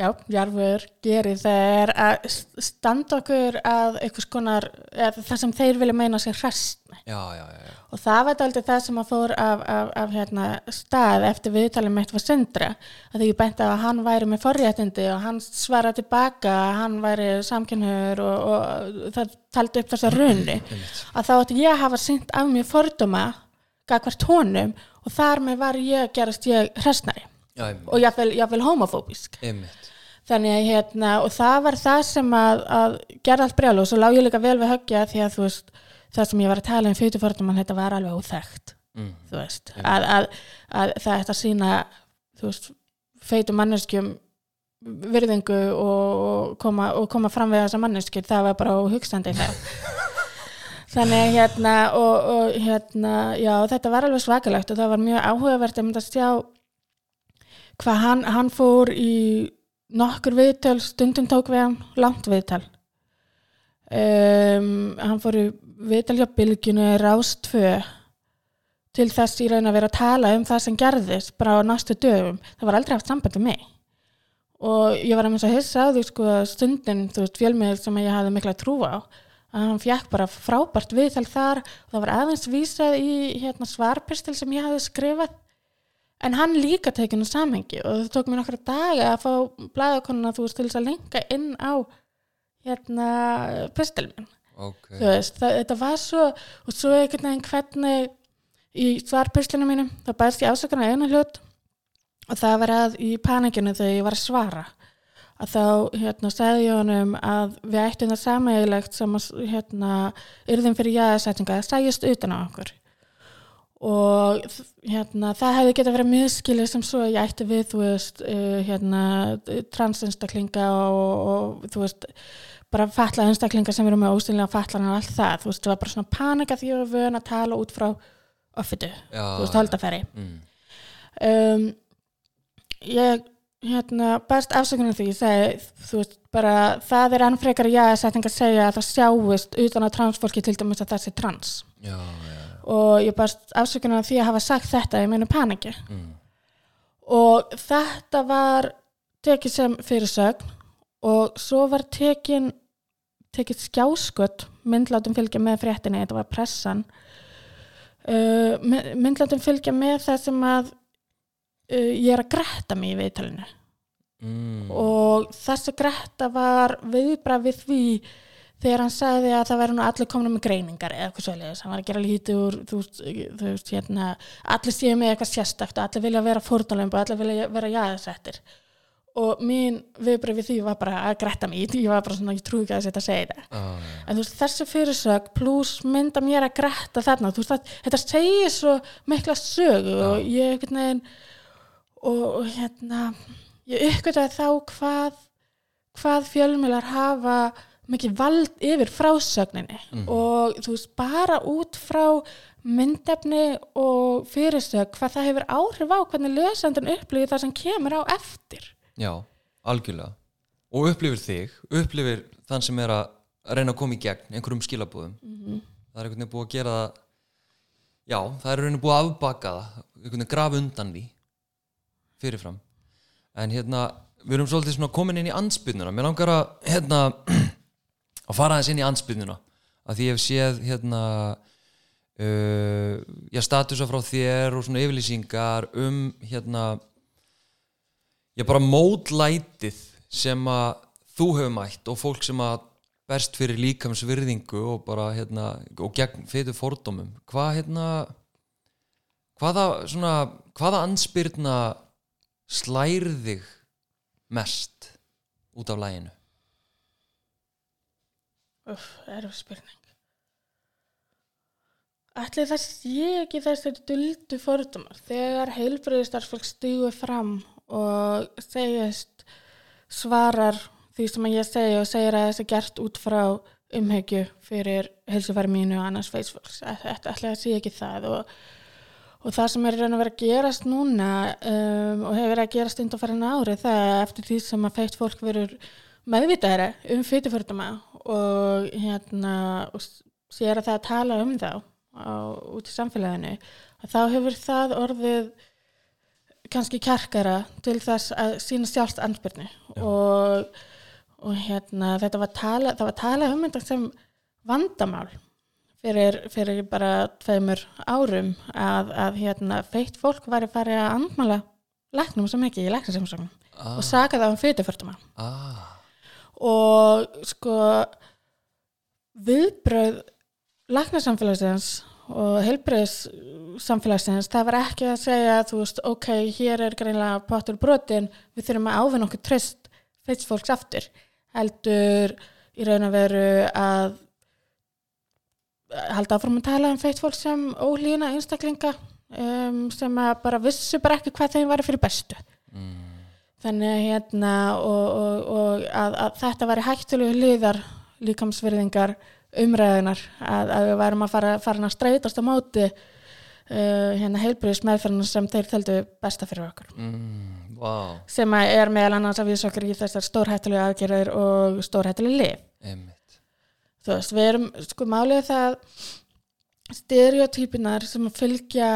já, jarfur gerir er að st- standa okkur að einhvers konar, eða það sem þeir vilja meina sér hrest með. já, já, já, já, Og það var aldrei það sem að fór af, af, af hérna, stað eftir viðtalið mitt var Sindra, að því ég benti að hann væri með forréttindi og hann svara tilbaka að hann væri samkynhur og, og það taldi upp þessa einmitt. Að þá ætti ég að hafa sýnt af mér fordóma gagvart honum og þar með var ég að gerast ég einmitt, og jáfnvel, jáfnvel homofóbisk einmitt. Þannig að hérna og það var það sem að, að gera allt brjálu og svo lág ég líka vel við höggja því að þú veist það sem ég var að tala um fordóman þetta var alveg óþekkt Mm. þú veist. Að, að, að það ætti að sína þú veist feitu manneskjum virðingu og, og, koma, og koma fram við þessa manneskjur það var bara hugstandi það. Þannig hérna og, og hérna, já þetta var alveg svakalegt og það var mjög áhugavert að mynda að sjá hvað hann, hann fór í nokkur viðtöl, stundum tók við hann langt viðtal. Um, hann fór í viðtal hjá bylginu Rástfö til þess í raun að vera að tala um það sem gerðist bara á næstu dögum. Það var aldrei haft samband um mig. Og ég var að mjög að hissa á því sko stundin, þú veist, fjölmiðil sem ég hafði mikla trú á að hann fjekk bara frábært viðtal þar. Og það var aðeins vísað í hérna, svarpistil sem ég hafði skrifað en hann líka tekinu samhengi og það tók mér nokkra daga að fá blæðakonuna þú veist til þess að lenka inn á hérna pistil minn ok, þú veist, það, þetta var svo og svo einhvern veginn hvernig í svarpislinu mínum, þá bæðist ég ásökunar einu hlut og það var að í panikinu þegar ég var að svara að þá hérna sagði ég honum að við ættum það sameiglegt sem að hérna yrðum fyrir jáðarsætinga að sæjast utan á okkur og hérna það hefði getað verið miskilið sem svo að ég ætti við þú veist uh, hérna transinstaklinga og, og þú veist bara fatlað einstaklinga sem eru með ósynlega fatlan og allt það, þú veist, það var bara svona panika því ég var vön að tala út frá offitu, þú veist, holdafæri mm. um, ég hérna, best afsökunum því. Ég segi, þú veist, bara það er enn frekar já að setting að segja að það sjáist utan að transfólki til dæmis að það sé trans. Já, já, og ég best afsökunum því að hafa sagt þetta í meinu paniki mm. og þetta var tekið sem fyrirsögn og svo var tekin tekið skjáskot myndlátum fylgja með fréttinni, þetta var pressan uh, my- myndlátum fylgja með það sem að uh, ég er að gretta mig í viðtalinu mm. og þessi gretta var viðbrað við því þegar hann sagði að það væri nú allir komna með greiningar eða eitthvað svoleiðis, hann var að gera lítið úr þú þú veist hérna allir séu með eitthvað sérstakt og allir vilja vera fórnalömb og allir vilja vera jáðsettir og mín viðbrað við því var bara að gretta mig, ég var bara svona ég trúi ekki að þetta segja þetta. Ah, ja. en þú veist þessi fyrirsög pluss mynda mér að gretta þarna þú veist að þetta segir svo mikla sögu og ég einhvern veginn og, og hérna ég uppgötaði þá hvað hvað fjölmjölar hafa mikið vald yfir frásögninni og þú veist bara út frá myndefni og fyrirsög hvað það hefur áhrif á hvernig lesandun upplifir það sem kemur á eftir. Já, algjörlega. Og upplifir þig, upplifir þann sem er að reyna að koma í gegn einhverjum skilabúðum Mhm. það er einhvern veginn búið að gera það já, það er raunin búið að afbaka það einhvern veginn graf undan því fyrirfram. En hérna, við erum svolítið svona komin inn í ansbyrnuna, mér langar að hérna, að fara aðeins inn í ansbyrnuna að því ég hef séð hérna uh, já, statusa frá þér og svona yfirlýsingar um hérna ég bara mótlætið sem að þú hefur mætt og fólk sem að berst fyrir líkams virðingu og bara hérna og gegn fyrir fordómum. Hvað hérna hvaða svona hvaða ansbyrna slærðig mest út af læginu Uff, erf spurning. Ætli það sé ekki þessir duldu fordumar þegar heilbreyðistarfsfólk stígu fram og segjast svarar því sem ég segi og segir að þessi gert út frá umhegju fyrir heilsufæri mínu og annars feisfólks. Ætli það sé ekki það og, og það sem er raun að vera að gerast núna um, og hefur verið að gerast undan farin ári það er eftir því sem að feitt fólk verður meðvitaðara um fyrirförduma og hérna og sér að það að tala um þá á, út í samfélaginu að þá hefur það orðið kannski kjarkara til þess að sína sjálft ansbyrni og, og hérna þetta var tala, það var tala um þetta sem vandamál fyrir, fyrir bara tveimur árum að, að hérna feitt fólk væri farið að andmála læknum sem ekki í læknasemsögnum ah, og saka það um fyrirförduma ah, og sko viðbröð læknarsamfélagsins og heilbreyðssamfélagsins það var ekki að segja þú veist, ok, hér er greinlega pottur brotin, við þurfum að ávinna okkur tröst feitsfólks aftur. Heldur í raun að veru að halda áfram að tala um feitsfólk sem ólína einstaklinga um, sem að bara vissu bara ekki hvað þeim var fyrir bestu. Mm, þannig að hérna og, og, og að, að þetta væri hættulegu hliðar líkamsverðingar umræðunar að, að við værum að fara, fara að streytast á móti uh, hérna heilbriðis meðferðina sem þeir teldu besta fyrir okkur. Mm, wow, sem er meðal annars að vísa okkur í þessar stórhættulegu aðgerðir og stórhættulegu lif einmitt. Þú veist, við erum sko málið það stereotypinar sem fylgja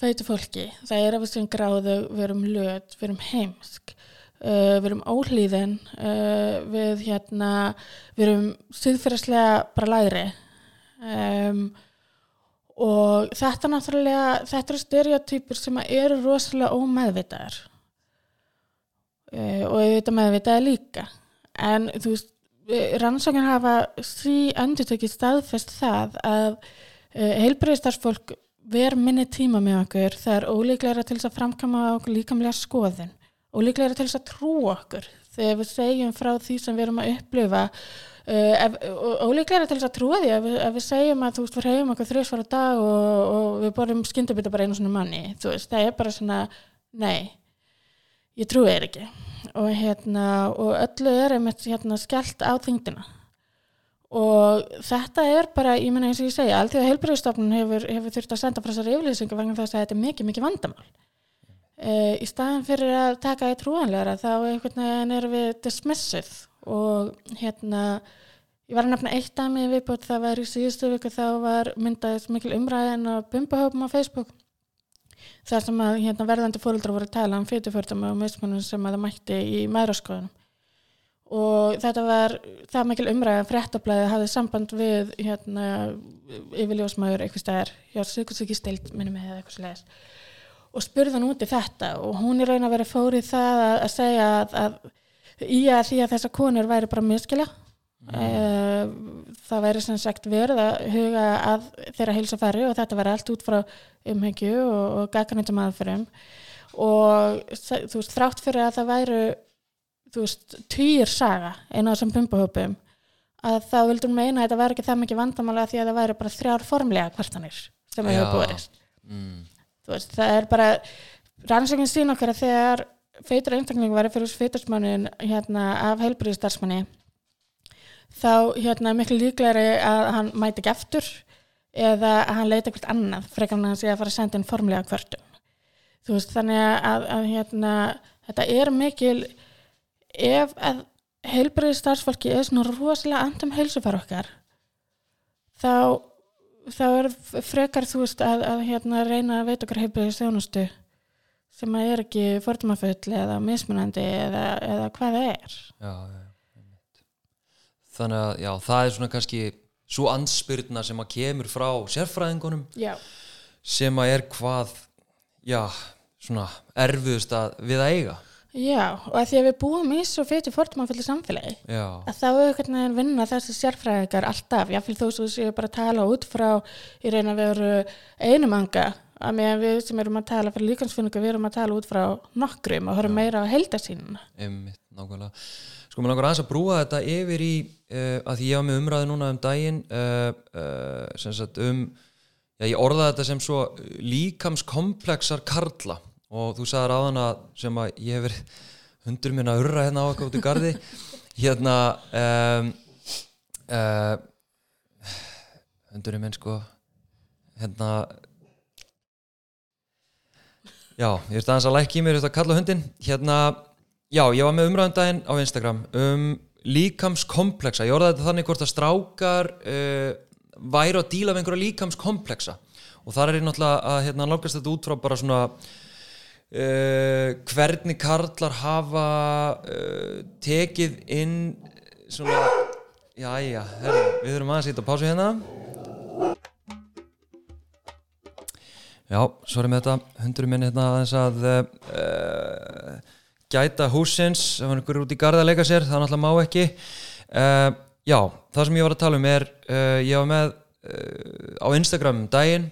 feitu fólki, það er við sem gráðu við erum löt, við erum heimsk uh, við erum óhlýðin uh, við hérna við erum síðfyrirslega bara læri um, og þetta náttúrulega þetta eru stereotypur sem eru rosalega ómeðvitaðar. Uh, og auðvitað meðvitaðar líka. En þú veist rannsóknir hafa því endur tekið staðfest það að uh, heilbreyðstarfsfólk ver minni tíma með okkur það er ólíklegra til þess að framkama okkur líkamlega skoðun ólíklegra til þess að trúa okkur. Þegar við segjum frá því sem við erum að upplifa uh, ólíklegra til þess að trúa því ef, ef við segjum að þú veist við reyjum okkur þrjósvara dag og, og við borðum skyndabita bara einu svona manni veist það er bara svona nei ég trúi þér ekki. Og hérna og öllu er einmitt hérna skellt á þingdina og þetta er bara, ég menna eins og ég segja allþjóða heilbreyðstofnun hefur, hefur þurft að senda frá þessari yfirlýsingu vegna þess að þetta er mikið, mikið vandamál. Uh, í staðan fyrir að taka í trúanlegra þá einhvern veginn erum við dismissið og hérna ég var að nefna eitt dæmi viðbútt það var í síðustu viku þá var myndaðist mikil umræðin á bumbahópum á Facebook þar sem að hérna, verðandi fóreldrar voru að tala um fytufördum og mismunum sem að það mætti í mæðraskoðunum og þetta var það mikil umræða fréttablaði hafði samband við hérna yfirljósmaður eitthvað stær hjá Sigurdsvíkistild minnum með eitthvað slegis og spurði hann út í þetta og hún er raun að vera fórið það að, að segja að, að í að því að þessar konur væri bara miskila mm. það væri sem sagt verið að huga að þeirra heilsafæri og þetta væri allt út frá umhengju og, og gagganindum aðferðum og þú veist þrátt fyrir að það væru þú veist týr saga einu á þessum pumpahópum að þá vildur meina að þetta væri ekki það mikið vandamála því að það væri bara þrjár formlega kvartanir sem hefur búist mm. veist, það er bara rannsökinn sín okkar að þegar feitur einstakling var fyrir feiturssmannin hérna, af heilbríðistarsmanni þá hérna, miklu líklegri að hann mæti ekki eftir eða að hann leita eitthvað annað frekar hann að sé að fara að senda inn formlega kvörtum þú veist þannig að, að hérna, þetta er mikil ef að heilbriði starfsfólki er svona rosalega andum heilsufar okkar þá þá er frekar þú veist að, að hérna reyna að veita okkar heilbriði stjónustu sem að er ekki fordmafull eða mismunandi eða, eða hvað það er. Já, já þannig að já, það er svona kannski svo ansbyrna sem að kemur frá sérfræðingunum já. sem að er hvað já, svona erfiðust að við að eiga Já, og að því að við búum í svo fyrir fórtumannfulli samfélagi já. að þá er einhvern veginn vinna þessi sérfræðingar alltaf, jáfnveil þó svo séu bara að tala út frá í reyna að veru einumanga að meðan við sem erum að tala fyrir líkansfunningu við erum að tala út frá nokkrum og höfum meira á heldasínuna Einmitt, nákvæmlega. Sko mér langar aðeins að brúa þetta yfir í uh, að því ég hafa með umræði núna um daginn uh, uh, sem sagt um já, ég orðaði þetta sem svo líkamskomplexar karla og þú sagði ráðan að sem að ég hefur hundur minna að urra hérna á okkur út í gardi hérna um, hundurinn minn sko. Hérna já, ég er aðeins að lækja í mér þetta að kalla hundin hérna Já, ég var með umræðandaginn á Instagram um líkamskomplexa. Ég orðaði þetta þannig hvort að strákar uh, væri að díla með einhverja líkamskomplexa. Og þar er ég náttúrulega að hérna lókast þetta út frá bara svona uh, hvernig karlar hafa uh, tekið inn svona, já, já, herri, við þurfum að pásu hérna. Já, er með þetta, hundurum minni hérna aðeins að gæta húsins ef hann er út í garda að leika sér það náttúrulega má ekki. Uh, já, það sem ég var að tala um er uh, ég var með uh, á Instagram um daginn.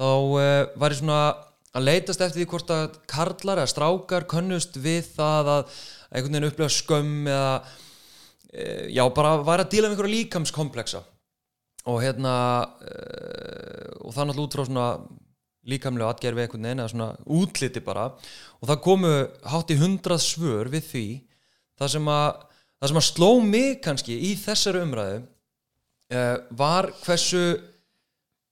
Þá var ég svona að leytast eftir því hvort að karlar eða strákar könnust við það að einhvern veginn upplega skömm eða já, bara var að díla með einhverja líkamskompleksa og hérna og það náttúrulega út frá svona líkamlega atgerfi einhvern veginn eða svona útliti bara. Og það komu hátt í hundrað svör við því það sem að, það sem að sló mig kannski í þessari umræðu uh, var hversu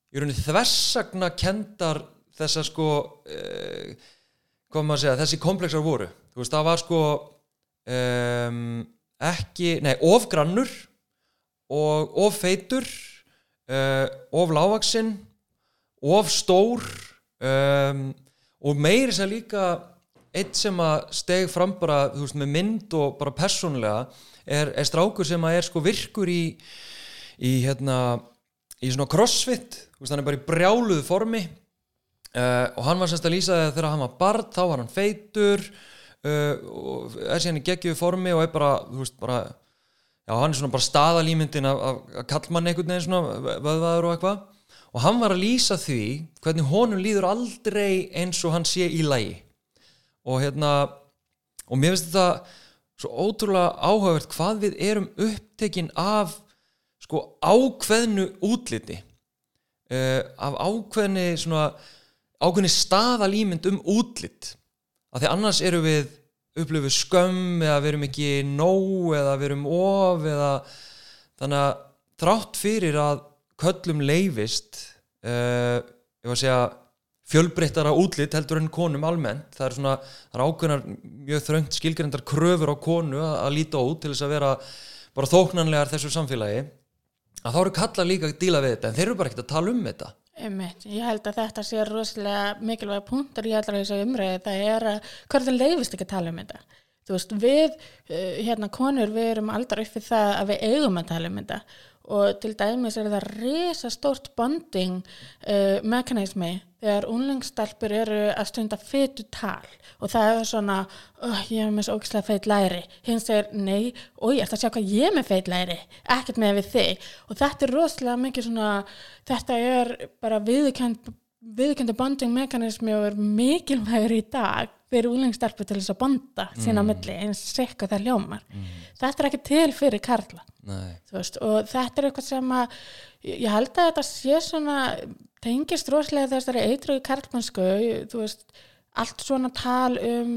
í rauninni þversagna kendar þessar sko uh, hvað maður segja, þessi komplexar voru þú veist það var sko um, ekki, nei, ofgrannur og offeitur uh, oflávaksinn of stór um, og meiri sem líka eitt sem að steg fram bara veist, með mynd og bara personlega er, er strákur sem að er sko virkur í, í hérna í svona crossfit, veist, hann er bara í brjáluðu formi uh, og hann var semst að lýsa það þegar hann var barn þá var hann feitur uh, og er síðan í geggiðu formi og er bara, þú veist, bara já, hann er svona bara staðalýmyndin af, af kallmann einhvern veginn svona vöðvaður og eitthvað. Og hann var að lýsa því hvernig honum líður aldrei eins og hann sé í lægi og hérna og mér finnst þetta svo ótrúlega áhugavert hvað við erum upptekinn af sko ákveðnu útliti. Uh, af ákveðni svona ákveðni staðalýmynd um útlit. Af því annars eru við upplöfu skömm eða við erum ekki nóg eða við erum of eða þannig að þrátt fyrir að köllum leifist uh, ég var að segja fjölbreyttara útlitt heldur enn konum almennt það er svona, það er ákveðnar mjög þröngt skilgrendar kröfur á konu að, að líta út til þess að vera bara þóknanlegar þessu samfélagi að þá eru kalla líka að díla við þetta en þeir eru bara ekkert að tala um þetta Einmitt. Ég held að þetta sé rosalega mikilvæga punktur í allra þessu umræði það er að hvernig leifist ekki að tala um þetta. Þú veist, við, uh, hérna, konur, við erum aldrei upp við það að við eigum að tala um þetta og til dæmis er það risa stórt bonding uh, mekanismi þegar unlingstelpur eru að stunda fytu tal og það er svona oh, ég hef með svo ógislega feit læri. Hins er nei, ég ætla að sjá hvað ég er með feit læri? Ekkert með við þig. Og þetta er rosalega mikið svona þetta er bara viðkend viðkendi bonding mekanismi og er mikilvægur í dag fyrir úlingstelpu til þess að bonda sína mm. milli eins sekka það ljómar mm. þetta er ekki til fyrir Karla veist, og þetta er eitthvað sem að ég held að þetta sé svona tengist rosalega þessari eitruði karlmannsku allt svona tal um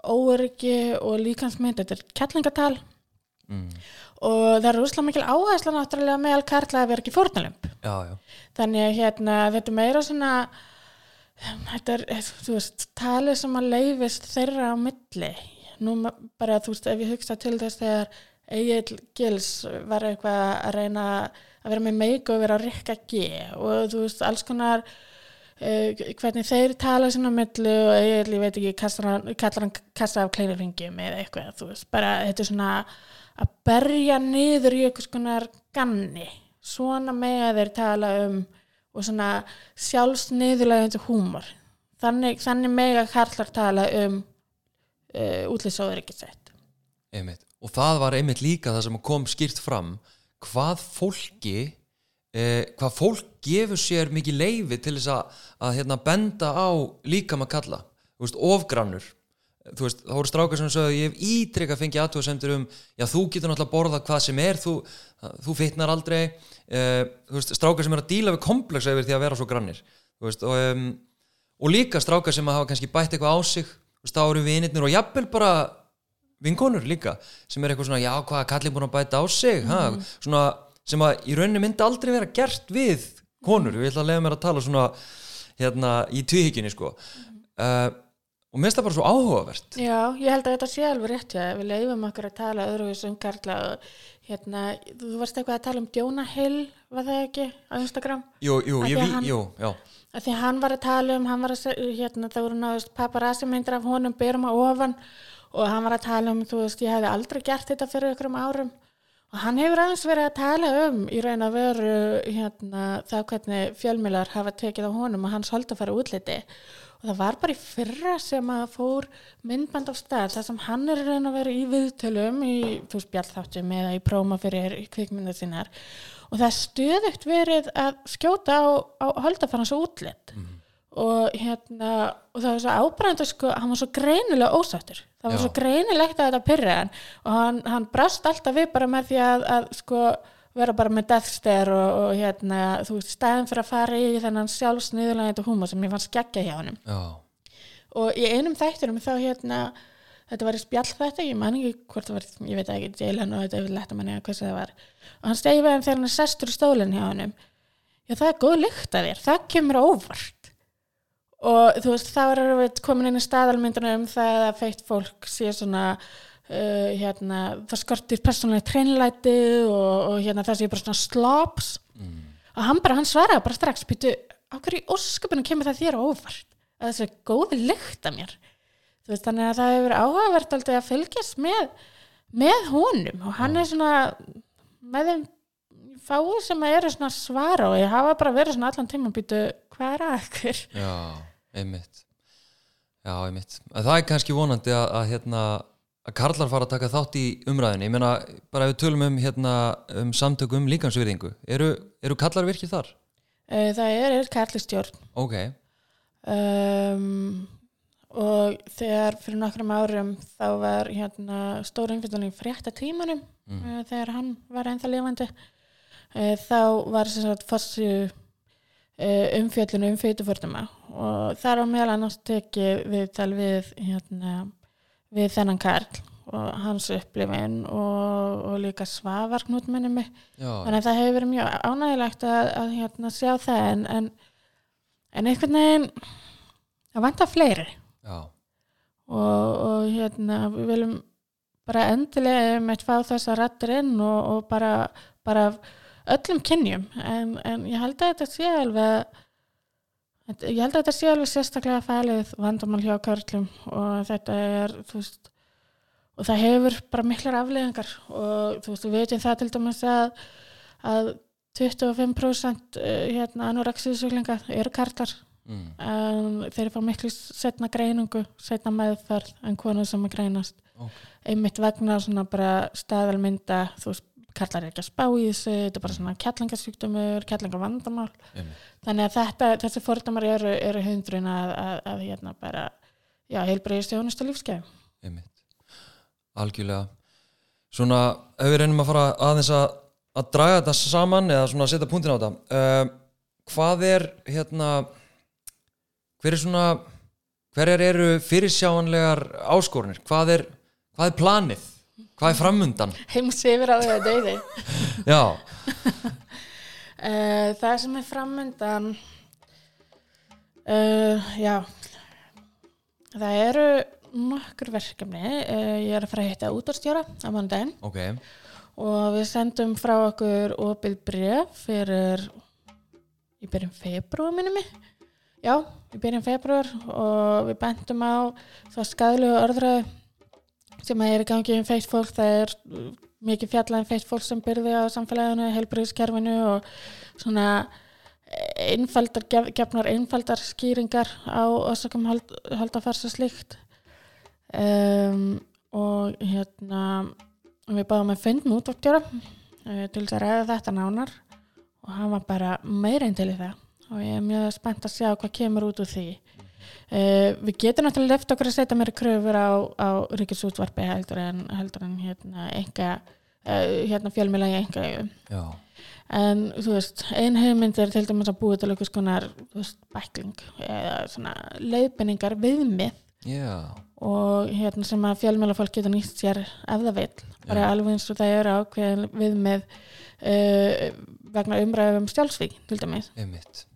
óöryggi og líkansmynd, þetta er kettlingatal mm. og það er rosalega mikil áhersla náttúrulega meðal Karla að vera ekki fórnalömp þannig að hérna, þetta meira svona þetta er, þú veist, talið sem að leifist þeirra á milli. Nú bara, þú veist, ef ég hugsa til þess þegar Egil Gils var eitthvað að reyna að vera með meik og vera að rikka G og þú veist, alls konar uh, hvernig þeir tala sinna á milli og Egil, ég veit ekki kallar hann kassa af kleinurringjum eða eitthvað, þú veist, bara þetta er svona að berja niður í eitthvað skonar ganni, svona með að þeir tala um og svona sjálfsniðurlegandi húmor. Þannig, þannig mega Karlar tala um uh, útlýsóður ekki sett og það var einmitt líka það sem kom skýrt fram hvað fólki eh, hvað fólk gefur sér mikið leifi til þess að, að hérna, benda á líka maður kalla ofgrannur þú veist, þá voru strákar sem sagði ég hef ítrykk að fengja aðtöðasemtur um já þú getur náttúrulega að borða hvað sem er þú, þú fitnar aldrei. Uh, veist, strákar sem er að díla við komplexa yfir því að vera svo grannir veist, og, um, og líka strákar sem hafa kannski bætt eitthvað á sig veist, þá eru vinirnir og jafnvel bara vinkonur líka sem er eitthvað svona já hvað kallin búin að bæta á sig mm. ha, svona, sem að í rauninni myndi aldrei vera gert við konur, ég ætla að lega mér að tala svona hérna í tvíhyggjunni sko. Uh, og mér finnst það bara svo áhugavert. Já, ég held að þetta sé alveg rétt já, við leifum okkur að tala öðruvís um Karla hérna, þú varst eitthvað að tala um Jonah Hill, var það ekki á Instagram? Jú, jú, ég vi, jú, já. Því hann var að tala um, að hérna, það voru náðust paparazzi myndir af honum byrjum á ofan og hann var að tala um, þú veist, ég hef aldrei gert þetta fyrir ykkur um árum. Og hann hefur aðeins verið að tala um í raun að veru hérna, það hvernig fjölmilar hafa tekið á honum og hans holdt að fara útliti og það var bara í fyrra sem að fór myndband á stað þar sem hann er raun að vera í viðtölum í þú spjallþáttum eða í próma fyrir kvikmynda sinnar og það stöðugt verið að skjóta á, á holdafarnans útlitt mm. og hérna og það var svo ábrænd sko, hann var svo greinilega ósáttur það var Já. svo greinilegt að þetta pyrra hann og hann, hann brast alltaf við bara með því að, að sko vera bara með deathstare og, og hérna, þú veist, stæðin fyrir að fara í þennan sjálfsniðurlega húma sem ég fann skeggja hjá hann og í einum þætturum þá hérna þetta var í spjall þetta, ég man ekki hvort það var, ég veit ekki, Jalen og þetta er lett að manni að hvað það var. Og hann stegi hann þegar hann er sestur stólinn hjá hann já það er góð lykt að þér, það kemur óvart. Og þú veist, þá við komin inn í staðalmyndunum það að feitt fólk sé svona Uh, hérna, það skortir persónulega treinlæti og, og hérna, það sé bara svona slops. Mm. og hann bara, hann svaraði bara strax býtu, á hverju ósköpunum kemur það þér óvart? Að þessi góði lykt að mér. Veist, þannig að það hefur áhugavert að fylgjast með með honum. Og hann mm. er svona með þeim fáið sem að eru svona svara og ég hafa bara verið svona allan tíma býtu, hvað er að ykkur? Já, einmitt. Já, einmitt, það er kannski vonandi að, að hérna að karlar fara að taka þátt í umræðinni ég meina, bara ef við tölum um, hérna, um samtöku um líkansvirðingu eru, eru karlar virkið þar? Uh, það er, er karlistjórn ok um, og þegar fyrir nokkrum árum þá var hérna, stór umfjöldunni frétta tímanum mm. uh, þegar hann var ennþá lifandi uh, þá var sem sagt fossu umfjöldunum um feituförnuma og þar á meðal annars tekið við tal við hérna við þennan Karl og hans upplifin og, og líka svavarknútminni mig. Þannig að það hefur verið mjög ánægilegt að, að hérna, sjá það en, en, en einhvern veginn að vanta fleiri. Og, og hérna við viljum bara endilega með fá þessa rættir inn og, og bara, bara öllum kynjum. En, en ég held að þetta sé alveg Ég held að þetta sé alveg sérstaklega fælið vandamál hjá körlum og þetta er, þú veist, og það hefur bara miklar afleðingar og þú veist, við veitum það til dæmis að, að 25% eh, hérna anoreksíðsuglinga eru karlar mm. en þeir fá miklu setna greiningu, setna meðferð en konur sem að greinast Ok. einmitt vegna svona bara staðalmynda þú veist, kallar ekki að spá í þessu þetta er bara svona kjallangarsjúkdömur kjallangarvandamál, þannig að þetta þessi fordamar eru, eru hundrun að, að, að hérna bara já, heilbreyðist þjónustu lífskeið Einmitt. Algjörlega. Svona, ef við reynum að fara aðeins að, að draga þetta saman eða svona að setja punktin á þetta. Uh, hvað er, hérna, hver er svona, hverjar eru fyrirsjáanlegar áskorunir? Hvað er, hvað er planið? Hvað er framundan? heims yfir að það deyði Já, Uh, það sem er framöndan uh, já. Það eru nokkur verkefni. Uh, ég er að fara að hitta útvarstjóra á mánudaginn. Ok, og við sendum frá okkur opið bref fyrir í byrjun februar minni mig. Já, í byrjun februar og við bentum á það skadlegu orðræðu sem er í gangi um feitt fólk það er uh, mikið fjallað um feitt fólk sem byrði á samfélaginu, heilbriðskerfinu og svona einfaldar, gef, gefnar einfaldar skýringar á osakum holdafars og slíkt. Um, og hérna við báðum að fundum útvartjóra uh, til þess að ræða þetta nánar. Og hann var bara meira en til í það. Og ég er mjög spennt að sjá hvað kemur út úr því uh, við getum náttúrulega leftt okkur að setja meira kröfur á, á ríkisútvarpi heldur en, heldur en hérna, enga, uh, hérna fjölmjöla í enga já, en þú veist, ein hugmynd er til dæmis að búa til einhvers konar þú veist, bækling eða svona leiðbenningar viðmið. Já, og hérna sem að fjölmjölafólk getur nýtt sér ef það vil, bara Já. alveg eins og það eru ákveðin við með uh, vegna umræðum stjálfsvík til dæmis. Einmitt.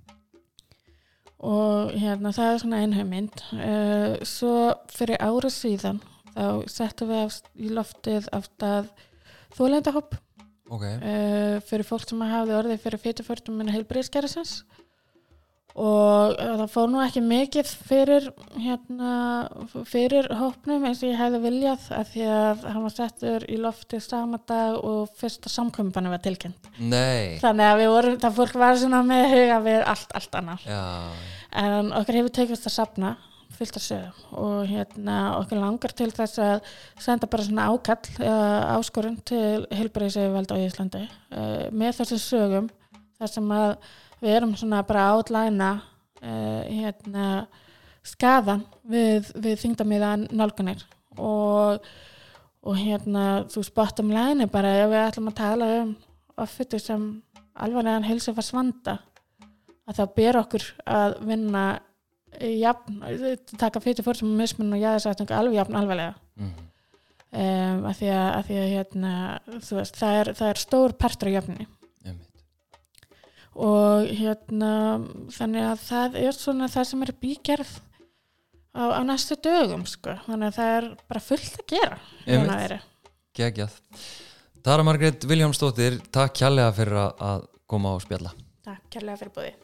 Og hérna það er svona einhugmynd uh, svo fyrir ára síðan þá settum við í loftið af stað þólendahopp Ok, uh, fyrir fólk sem hafði orðið fyrir fyrirförtum minna heilbriðskerðisins og uh, það fór nú ekki mikið fyrir hérna fyrir hópnum eins og ég hefði viljað að því að hann var settur í lofti sama dag og fyrsta samkvömbanum var tilkynnt. Nei, þannig að við vorum, það fólk var svona með huga við allt, allt annar já, en okkur hefur tekist að sapna fullt að sögum. Og hérna okkur langar til þess að senda bara svona ákall eða áskorun til heilbreyðisauðveld á Íslandi uh, með þessum sögum þar sem að við erum svona bara að átlæna uh, hérna skaðan við, við þingdamiða nálgunir og, og hérna þú spottum læni bara ef við ætlum að tala um offitu sem alvarlegan heilsufarsvanda að það ber okkur að vinna jafn, taka fyrir fór sem mismun og jáðarsættung alveg jafn alvarlega mm. um, að því að, að, því að hérna, veist, það, er, það er stór partur á einmitt. Og hérna þannig að það er svona það sem er bígerð á, á næstu dögum sko. þannig að það er bara fullt að gera hérna veri. Gegjað. Tara Margrét Viljámsdóttir, takk kjærlega fyrir að- að koma á spjalla. Takk kærlega fyrir búið